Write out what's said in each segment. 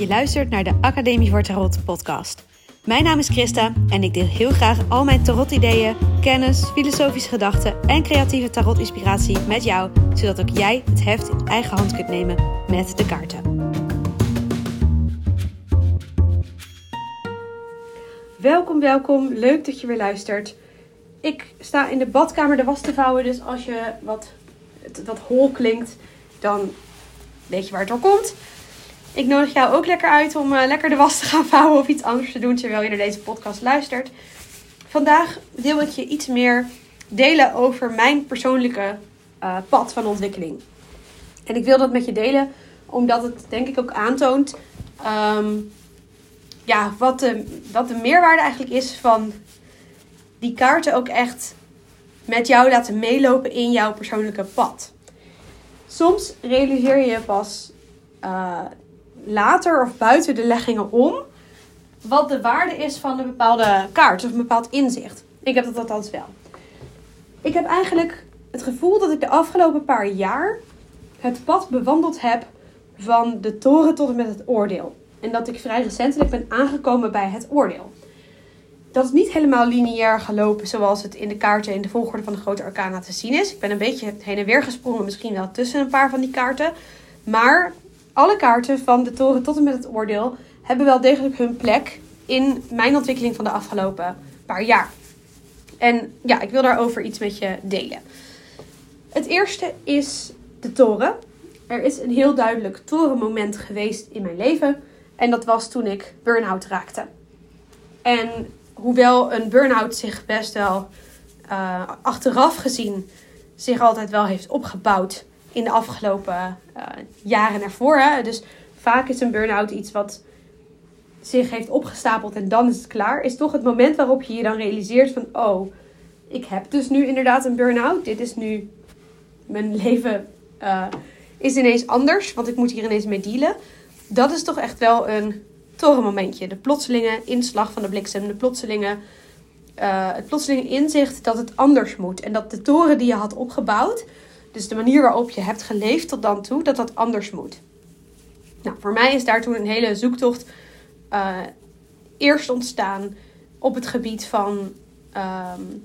Je luistert naar de Academie voor Tarot podcast. Mijn naam is Christa en ik deel heel graag al mijn tarot-ideeën, kennis, filosofische gedachten en creatieve tarot-inspiratie met jou, zodat ook jij het heft in eigen hand kunt nemen met de kaarten. Welkom, welkom. Leuk dat je weer luistert. Ik sta in de badkamer de was te vouwen, dus als je wat, wat hol klinkt, dan weet je waar het door komt. Ik nodig jou ook lekker uit om uh, lekker de was te gaan vouwen of iets anders te doen terwijl je naar deze podcast luistert. Vandaag wil ik je iets meer delen over mijn persoonlijke uh, pad van ontwikkeling. En ik wil dat met je delen omdat het denk ik ook aantoont um, ja, wat, de, wat de meerwaarde eigenlijk is van die kaarten ook echt met jou laten meelopen in jouw persoonlijke pad. Soms realiseer je pas uh, later of buiten de leggingen om wat de waarde is van een bepaalde kaart of een bepaald inzicht. Ik heb dat althans wel. Ik heb eigenlijk het gevoel dat ik de afgelopen paar jaar het pad bewandeld heb van de toren tot en met het oordeel. En dat ik vrij recentelijk ben aangekomen bij het oordeel. Dat is niet helemaal lineair gelopen zoals het in de kaarten in de volgorde van de grote arcana te zien is. Ik ben een beetje heen en weer gesprongen, misschien wel tussen een paar van die kaarten. Maar alle kaarten van de toren tot en met het oordeel hebben wel degelijk hun plek in mijn ontwikkeling van de afgelopen paar jaar. En ja, ik wil daarover iets met je delen. Het eerste is de toren. Er is een heel duidelijk torenmoment geweest in mijn leven. En dat was toen ik burn-out raakte. En hoewel een burn-out zich best wel uh, achteraf gezien zich altijd wel heeft opgebouwd in de afgelopen uh, jaren ervoor. Hè? Dus vaak is een burn-out iets wat zich heeft opgestapeld en dan is het klaar. Is toch het moment waarop je je dan realiseert van... Oh, ik heb dus nu inderdaad een burn-out. Dit is nu... Mijn leven uh, is ineens anders, want ik moet hier ineens mee dealen. Dat is toch echt wel een torenmomentje. De plotselinge inslag van de bliksem. De plotselinge... Uh, het plotselinge inzicht dat het anders moet. En dat de toren die je had opgebouwd dus de manier waarop je hebt geleefd tot dan toe, dat dat anders moet. Nou, voor mij is daar toen een hele zoektocht uh, eerst ontstaan op het gebied van um,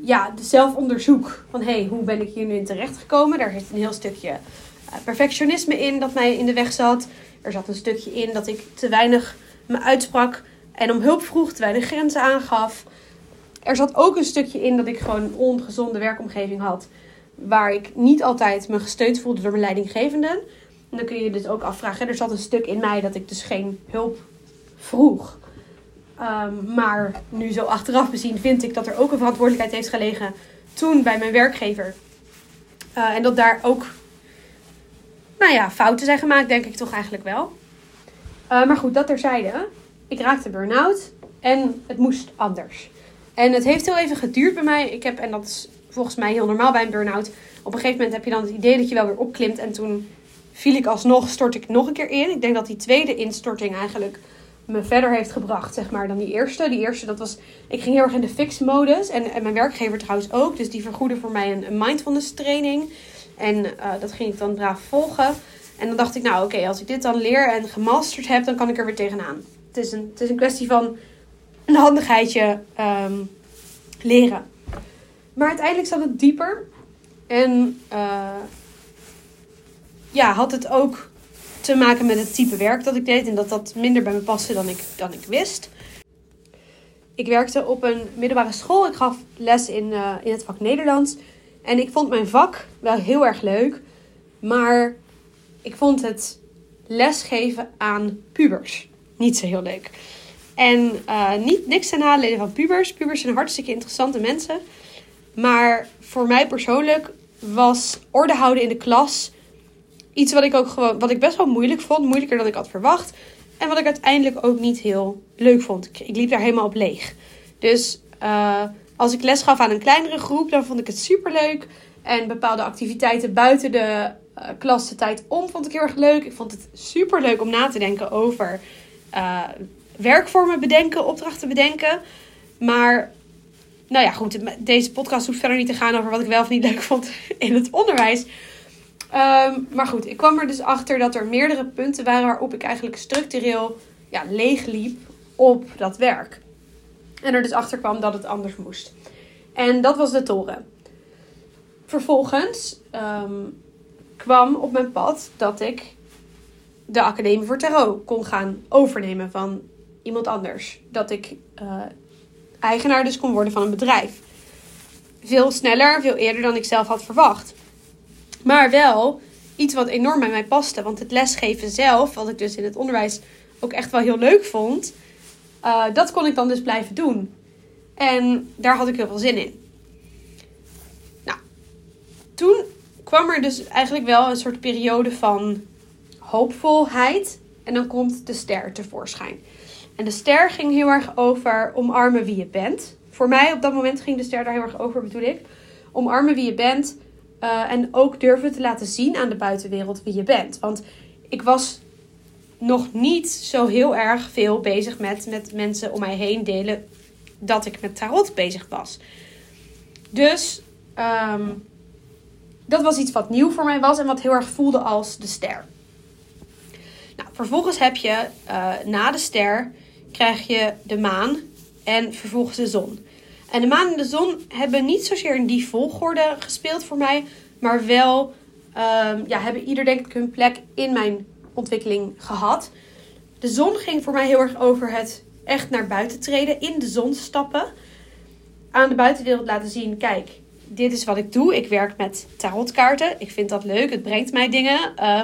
ja, de zelfonderzoek. Van hé, hey, hoe ben ik hier nu in terecht gekomen? Daar zit een heel stukje uh, perfectionisme in dat mij in de weg zat. Er zat een stukje in dat ik te weinig me uitsprak en om hulp vroeg, te weinig grenzen aangaf. Er zat ook een stukje in dat ik gewoon een ongezonde werkomgeving had. Waar ik niet altijd me gesteund voelde door mijn leidinggevenden. En dan kun je je dus ook afvragen. Er zat een stuk in mij dat ik dus geen hulp vroeg. Um, maar nu zo achteraf bezien vind ik dat er ook een verantwoordelijkheid heeft gelegen toen bij mijn werkgever. Uh, en dat daar ook, nou ja, fouten zijn gemaakt, denk ik toch eigenlijk wel. Uh, maar goed, dat terzijde. Ik raakte burn-out en het moest anders. En het heeft heel even geduurd bij mij. Ik heb, en dat is volgens mij heel normaal bij een burn-out. Op een gegeven moment heb je dan het idee dat je wel weer opklimt. En toen viel ik alsnog, stort ik nog een keer in. Ik denk dat die tweede instorting eigenlijk me verder heeft gebracht, zeg maar, dan die eerste. Die eerste, dat was, ik ging heel erg in de fix-modus. En, en mijn werkgever trouwens ook. Dus die vergoedde voor mij een, mindfulness training. En uh, dat ging ik dan braaf volgen. En dan dacht ik, nou oké, als ik dit dan leer en gemasterd heb, dan kan ik er weer tegenaan. Het is een, het is een kwestie van een handigheidje um, leren. Maar uiteindelijk zat het dieper. En uh, ja, had het ook te maken met het type werk dat ik deed. En dat dat minder bij me paste dan ik, dan ik wist. Ik werkte op een middelbare school. Ik gaf les in, uh, in het vak Nederlands. En ik vond mijn vak wel heel erg leuk. Maar ik vond het lesgeven aan pubers niet zo heel leuk. En uh, niet, niks ten nadele van pubers. Pubers zijn hartstikke interessante mensen. Maar voor mij persoonlijk was orde houden in de klas iets wat ik ook gewoon, wat ik best wel moeilijk vond. Moeilijker dan ik had verwacht. En wat ik uiteindelijk ook niet heel leuk vond. Ik, liep daar helemaal op leeg. Dus uh, als ik les gaf aan een kleinere groep, dan vond ik het super leuk. En bepaalde activiteiten buiten de uh, klas de tijd om vond ik heel erg leuk. Ik vond het super leuk om na te denken over werkvormen bedenken, opdrachten bedenken. Maar, nou ja, goed. Deze podcast hoeft verder niet te gaan over wat ik wel of niet leuk vond in het onderwijs. Ehm, maar goed, ik kwam er dus achter dat er meerdere punten waren waarop ik eigenlijk structureel ja, leeg liep op dat werk. En er dus achter kwam dat het anders moest. En dat was de toren. Vervolgens ehm, kwam op mijn pad dat ik de Academie voor Tarot kon gaan overnemen van iemand anders. Dat ik uh, eigenaar dus kon worden van een bedrijf. Veel sneller, veel eerder dan ik zelf had verwacht. Maar wel iets wat enorm bij mij paste. Want het lesgeven zelf, wat ik dus in het onderwijs ook echt wel heel leuk vond, uh, dat kon ik dan dus blijven doen. En daar had ik heel veel zin in. Nou, toen kwam er dus eigenlijk wel een soort periode van hoopvolheid. En dan komt de ster tevoorschijn. En de ster ging heel erg over omarmen wie je bent. Voor mij op dat moment ging de ster daar heel erg over, bedoel ik. Omarmen wie je bent. Uh, en ook durven te laten zien aan de buitenwereld wie je bent. Want ik was nog niet zo heel erg veel bezig met, met mensen om mij heen delen dat ik met tarot bezig was. Dus um, dat was iets wat nieuw voor mij was en wat heel erg voelde als de ster. Nou, vervolgens heb je uh, na de ster krijg je de maan en vervolgens de zon. En de maan en de zon hebben niet zozeer in die volgorde gespeeld voor mij, maar wel um, ja, hebben ieder denk ik hun plek in mijn ontwikkeling gehad. De zon ging voor mij heel erg over het echt naar buiten treden, in de zon stappen, aan de buitenwereld laten zien: kijk, dit is wat ik doe. Ik werk met tarotkaarten. Ik vind dat leuk. Het brengt mij dingen. Uh,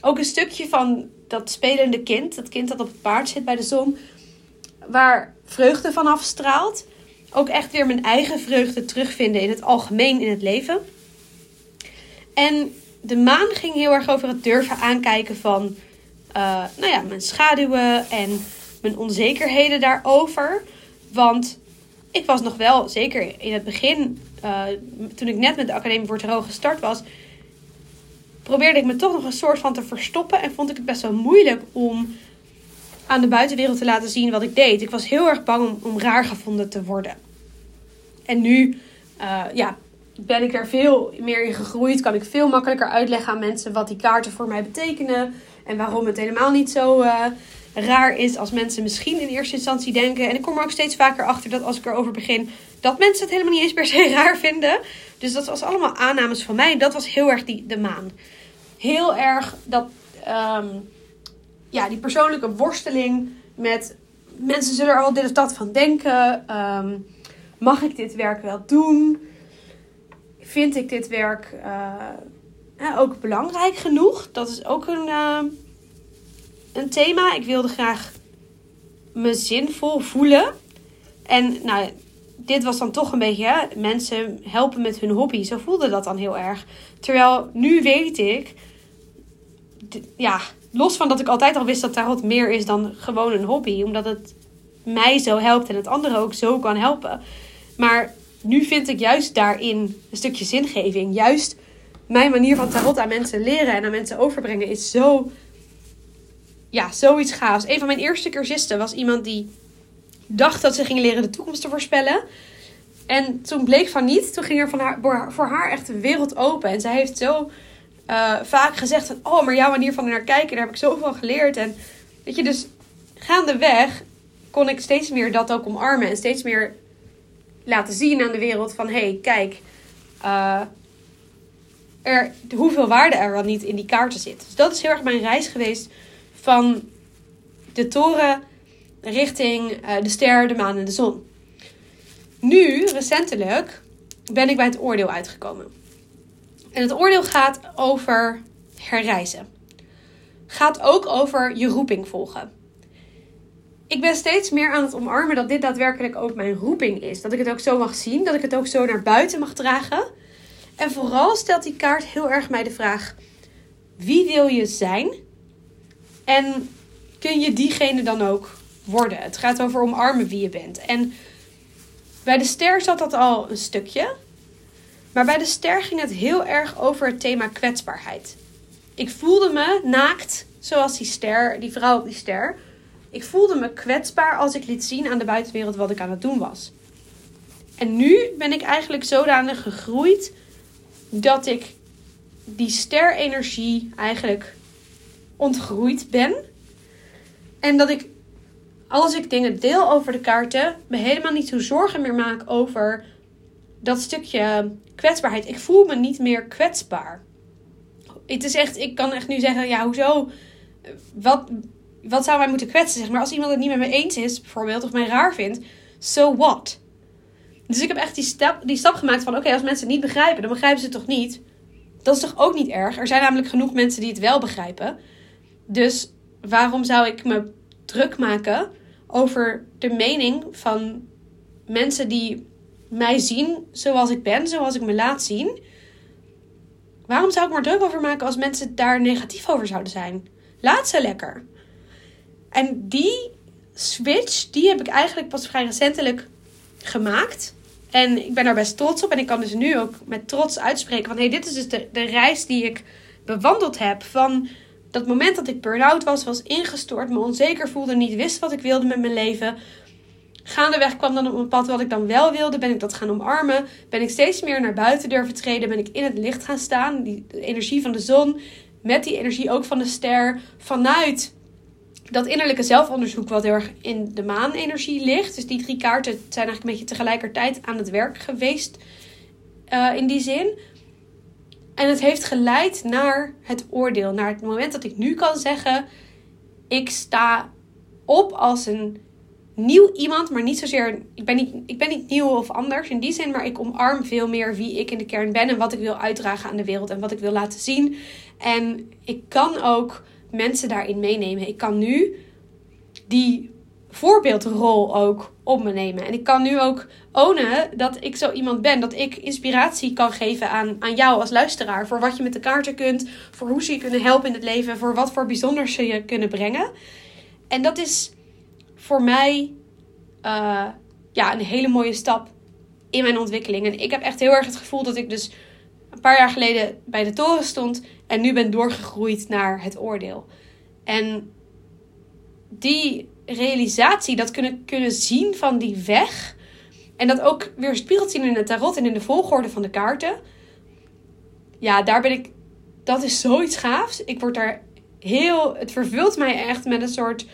ook een stukje van dat spelende kind, dat kind dat op het paard zit bij de zon, waar vreugde van afstraalt. Ook echt weer mijn eigen vreugde terugvinden in het algemeen in het leven. En de maan ging heel erg over het durven aankijken van uh, nou ja, mijn schaduwen en mijn onzekerheden daarover. Want ik was nog wel, zeker in het begin, uh, toen ik net met de Academie voor Tarot gestart was, probeerde ik me toch nog een soort van te verstoppen. En vond ik het best wel moeilijk om aan de buitenwereld te laten zien wat ik deed. Ik was heel erg bang om, om raar gevonden te worden. En nu uh, ja, ben ik er veel meer in gegroeid. Kan ik veel makkelijker uitleggen aan mensen wat die kaarten voor mij betekenen. En waarom het helemaal niet zo uh, raar is als mensen misschien in eerste instantie denken. En ik kom er ook steeds vaker achter dat als ik erover begin, dat mensen het helemaal niet eens per se raar vinden. Dus dat was allemaal aannames van mij. Dat was heel erg die, de maan. Heel erg dat, um, ja, die persoonlijke worsteling met mensen zullen er wel dit of dat van denken. Um, mag ik dit werk wel doen? Vind ik dit werk uh, ook belangrijk genoeg? Dat is ook een, uh, een thema. Ik wilde graag me zinvol voelen. En nou, dit was dan toch een beetje hè, mensen helpen met hun hobby. Zo voelde dat dan heel erg. Terwijl nu weet ik, ja, los van dat ik altijd al wist dat tarot meer is dan gewoon een hobby, omdat het mij zo helpt en het anderen ook zo kan helpen. Maar nu vind ik juist daarin een stukje zingeving. Juist mijn manier van tarot aan mensen leren en aan mensen overbrengen is zo, ja, zoiets gaafs. Een van mijn eerste cursisten was iemand die dacht dat ze ging leren de toekomst te voorspellen. En toen bleek van niet. Toen ging er van haar, voor haar echt de wereld open. En zij heeft zo uh, vaak gezegd van... Oh, maar jouw manier van er naar kijken, daar heb ik zoveel geleerd. En weet je, dus gaandeweg kon ik steeds meer dat ook omarmen. En steeds meer laten zien aan de wereld van... Hey, kijk, uh, er, hoeveel waarde er wel niet in die kaarten zit. Dus dat is heel erg mijn reis geweest van de toren richting uh, de ster, de maan en de zon. Nu, recentelijk, ben ik bij het oordeel uitgekomen. En het oordeel gaat over herreizen. Gaat ook over je roeping volgen. Ik ben steeds meer aan het omarmen dat dit daadwerkelijk ook mijn roeping is. Dat ik het ook zo mag zien, dat ik het ook zo naar buiten mag dragen. En vooral stelt die kaart heel erg mij de vraag: wie wil je zijn? En kun je diegene dan ook worden? Het gaat over omarmen wie je bent. En bij de ster zat dat al een stukje. Maar bij de ster ging het heel erg over het thema kwetsbaarheid. Ik voelde me naakt, zoals die ster, die vrouw op die ster. Ik voelde me kwetsbaar als ik liet zien aan de buitenwereld wat ik aan het doen was. En nu ben ik eigenlijk zodanig gegroeid dat ik die ster-energie eigenlijk ontgroeid ben. En dat ik, als ik dingen deel over de kaarten, me helemaal niet zo zorgen meer maak over dat stukje kwetsbaarheid. Ik voel me niet meer kwetsbaar. Het is echt, ik kan echt nu zeggen, ja, hoezo? Wat, wat zou mij moeten kwetsen? Zeg maar als iemand het niet met me eens is, bijvoorbeeld, of mij raar vindt, so what? Dus ik heb echt die stap, die stap gemaakt van: oké, als mensen het niet begrijpen, dan begrijpen ze het toch niet? Dat is toch ook niet erg? Er zijn namelijk genoeg mensen die het wel begrijpen. Dus waarom zou ik me druk maken over de mening van mensen die mij zien zoals ik ben, zoals ik me laat zien? Waarom zou ik me druk over maken als mensen daar negatief over zouden zijn? Laat ze lekker. En die switch, die heb ik eigenlijk pas vrij recentelijk gemaakt. En ik ben daar best trots op. En ik kan dus nu ook met trots uitspreken van... hé, hey, dit is dus de, de reis die ik bewandeld heb. Van dat moment dat ik burn-out was, was ingestort, me onzeker voelde, niet wist wat ik wilde met mijn leven. Gaandeweg kwam dan op een pad wat ik dan wel wilde. Ben ik dat gaan omarmen. Ben ik steeds meer naar buiten durven treden. Ben ik in het licht gaan staan. Die energie van de zon. Met die energie ook van de ster. Vanuit dat innerlijke zelfonderzoek wat heel erg in de maanenergie ligt. Dus die drie kaarten zijn eigenlijk een beetje tegelijkertijd aan het werk geweest. Uh, in die zin. En het heeft geleid naar het oordeel. Naar het moment dat ik nu kan zeggen: ik sta op als een nieuw iemand, maar niet zozeer. Ik ben niet, ik ben niet nieuw of anders in die zin, maar ik omarm veel meer wie ik in de kern ben en wat ik wil uitdragen aan de wereld en wat ik wil laten zien. En ik kan ook mensen daarin meenemen. Ik kan nu die voorbeeldrol ook op me nemen. En ik kan nu ook ownen dat ik zo iemand ben. Dat ik inspiratie kan geven aan, aan jou als luisteraar. Voor wat je met de kaarten kunt. Voor hoe ze je kunnen helpen in het leven. Voor wat voor bijzonders ze je kunnen brengen. En dat is voor mij uh, ja, een hele mooie stap in mijn ontwikkeling. En ik heb echt heel erg het gevoel dat ik dus een paar jaar geleden bij de toren stond. En nu ben doorgegroeid naar het oordeel. En die realisatie, dat kunnen, kunnen zien van die weg. En dat ook weer spiegelt zien in het tarot en in de volgorde van de kaarten. Ja, daar ben ik. Dat is zoiets gaafs. Ik word daar heel. Het vervult mij echt met een soort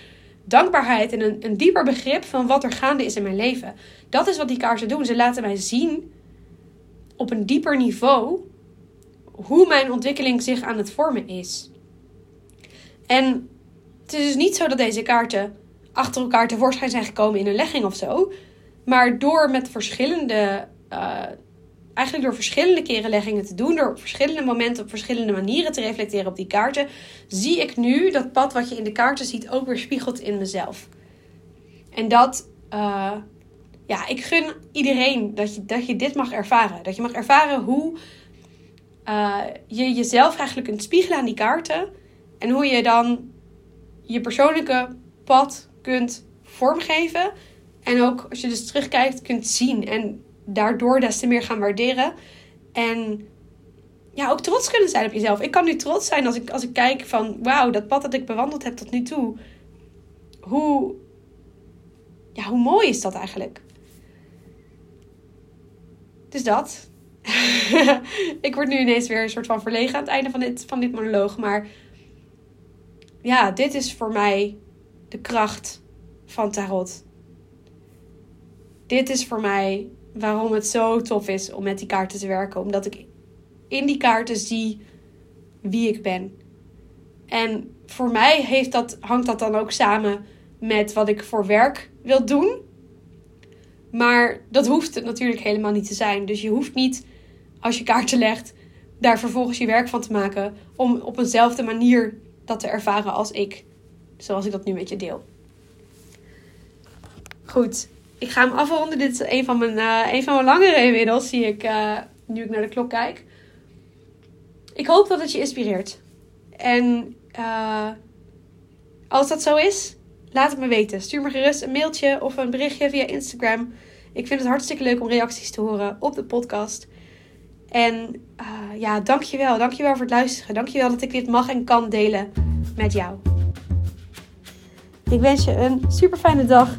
dankbaarheid en een, een dieper begrip van wat er gaande is in mijn leven. Dat is wat die kaarten doen. Ze laten mij zien op een dieper niveau hoe mijn ontwikkeling zich aan het vormen is. En het is dus niet zo dat deze kaarten achter elkaar tevoorschijn zijn gekomen in een legging of zo. Maar door met verschillende, uh, eigenlijk door verschillende keren leggingen te doen, door op verschillende momenten op verschillende manieren te reflecteren op die kaarten, zie ik nu dat pad wat je in de kaarten ziet ook weer spiegelt in mezelf. En dat, uh, ja, ik gun iedereen dat je, dat je dit mag ervaren. Dat je mag ervaren hoe uh, je jezelf eigenlijk kunt spiegelen aan die kaarten. En hoe je dan je persoonlijke pad kunt vormgeven. En ook als je dus terugkijkt, kunt zien. En daardoor des te meer gaan waarderen. En ja, ook trots kunnen zijn op jezelf. Ik kan nu trots zijn als ik, als ik kijk van... Wauw, dat pad dat ik bewandeld heb tot nu toe. Hoe... Ja, hoe mooi is dat eigenlijk? Dus dat. ik word nu ineens weer een soort van verlegen aan het einde van dit, van dit monoloog. Maar ja, dit is voor mij de kracht van tarot. Dit is voor mij waarom het zo tof is om met die kaarten te werken. Omdat ik in die kaarten zie wie ik ben. En voor mij heeft dat, hangt dat dan ook samen met wat ik voor werk wil doen. Maar dat hoeft het natuurlijk helemaal niet te zijn. Dus je hoeft niet, als je kaarten legt, daar vervolgens je werk van te maken. Om op eenzelfde manier dat te ervaren als ik. Zoals ik dat nu met je deel. Goed, ik ga hem afronden. Dit is een van mijn, uh, een van mijn langere inmiddels, zie ik uh, nu ik naar de klok kijk. Ik hoop dat het je inspireert. En uh, als dat zo is, laat het me weten. Stuur me gerust een mailtje of een berichtje via Instagram. Ik vind het hartstikke leuk om reacties te horen op de podcast. En ja, dankjewel. Dankjewel voor het luisteren. Dankjewel dat ik dit mag en kan delen met jou. Ik wens je een super fijne dag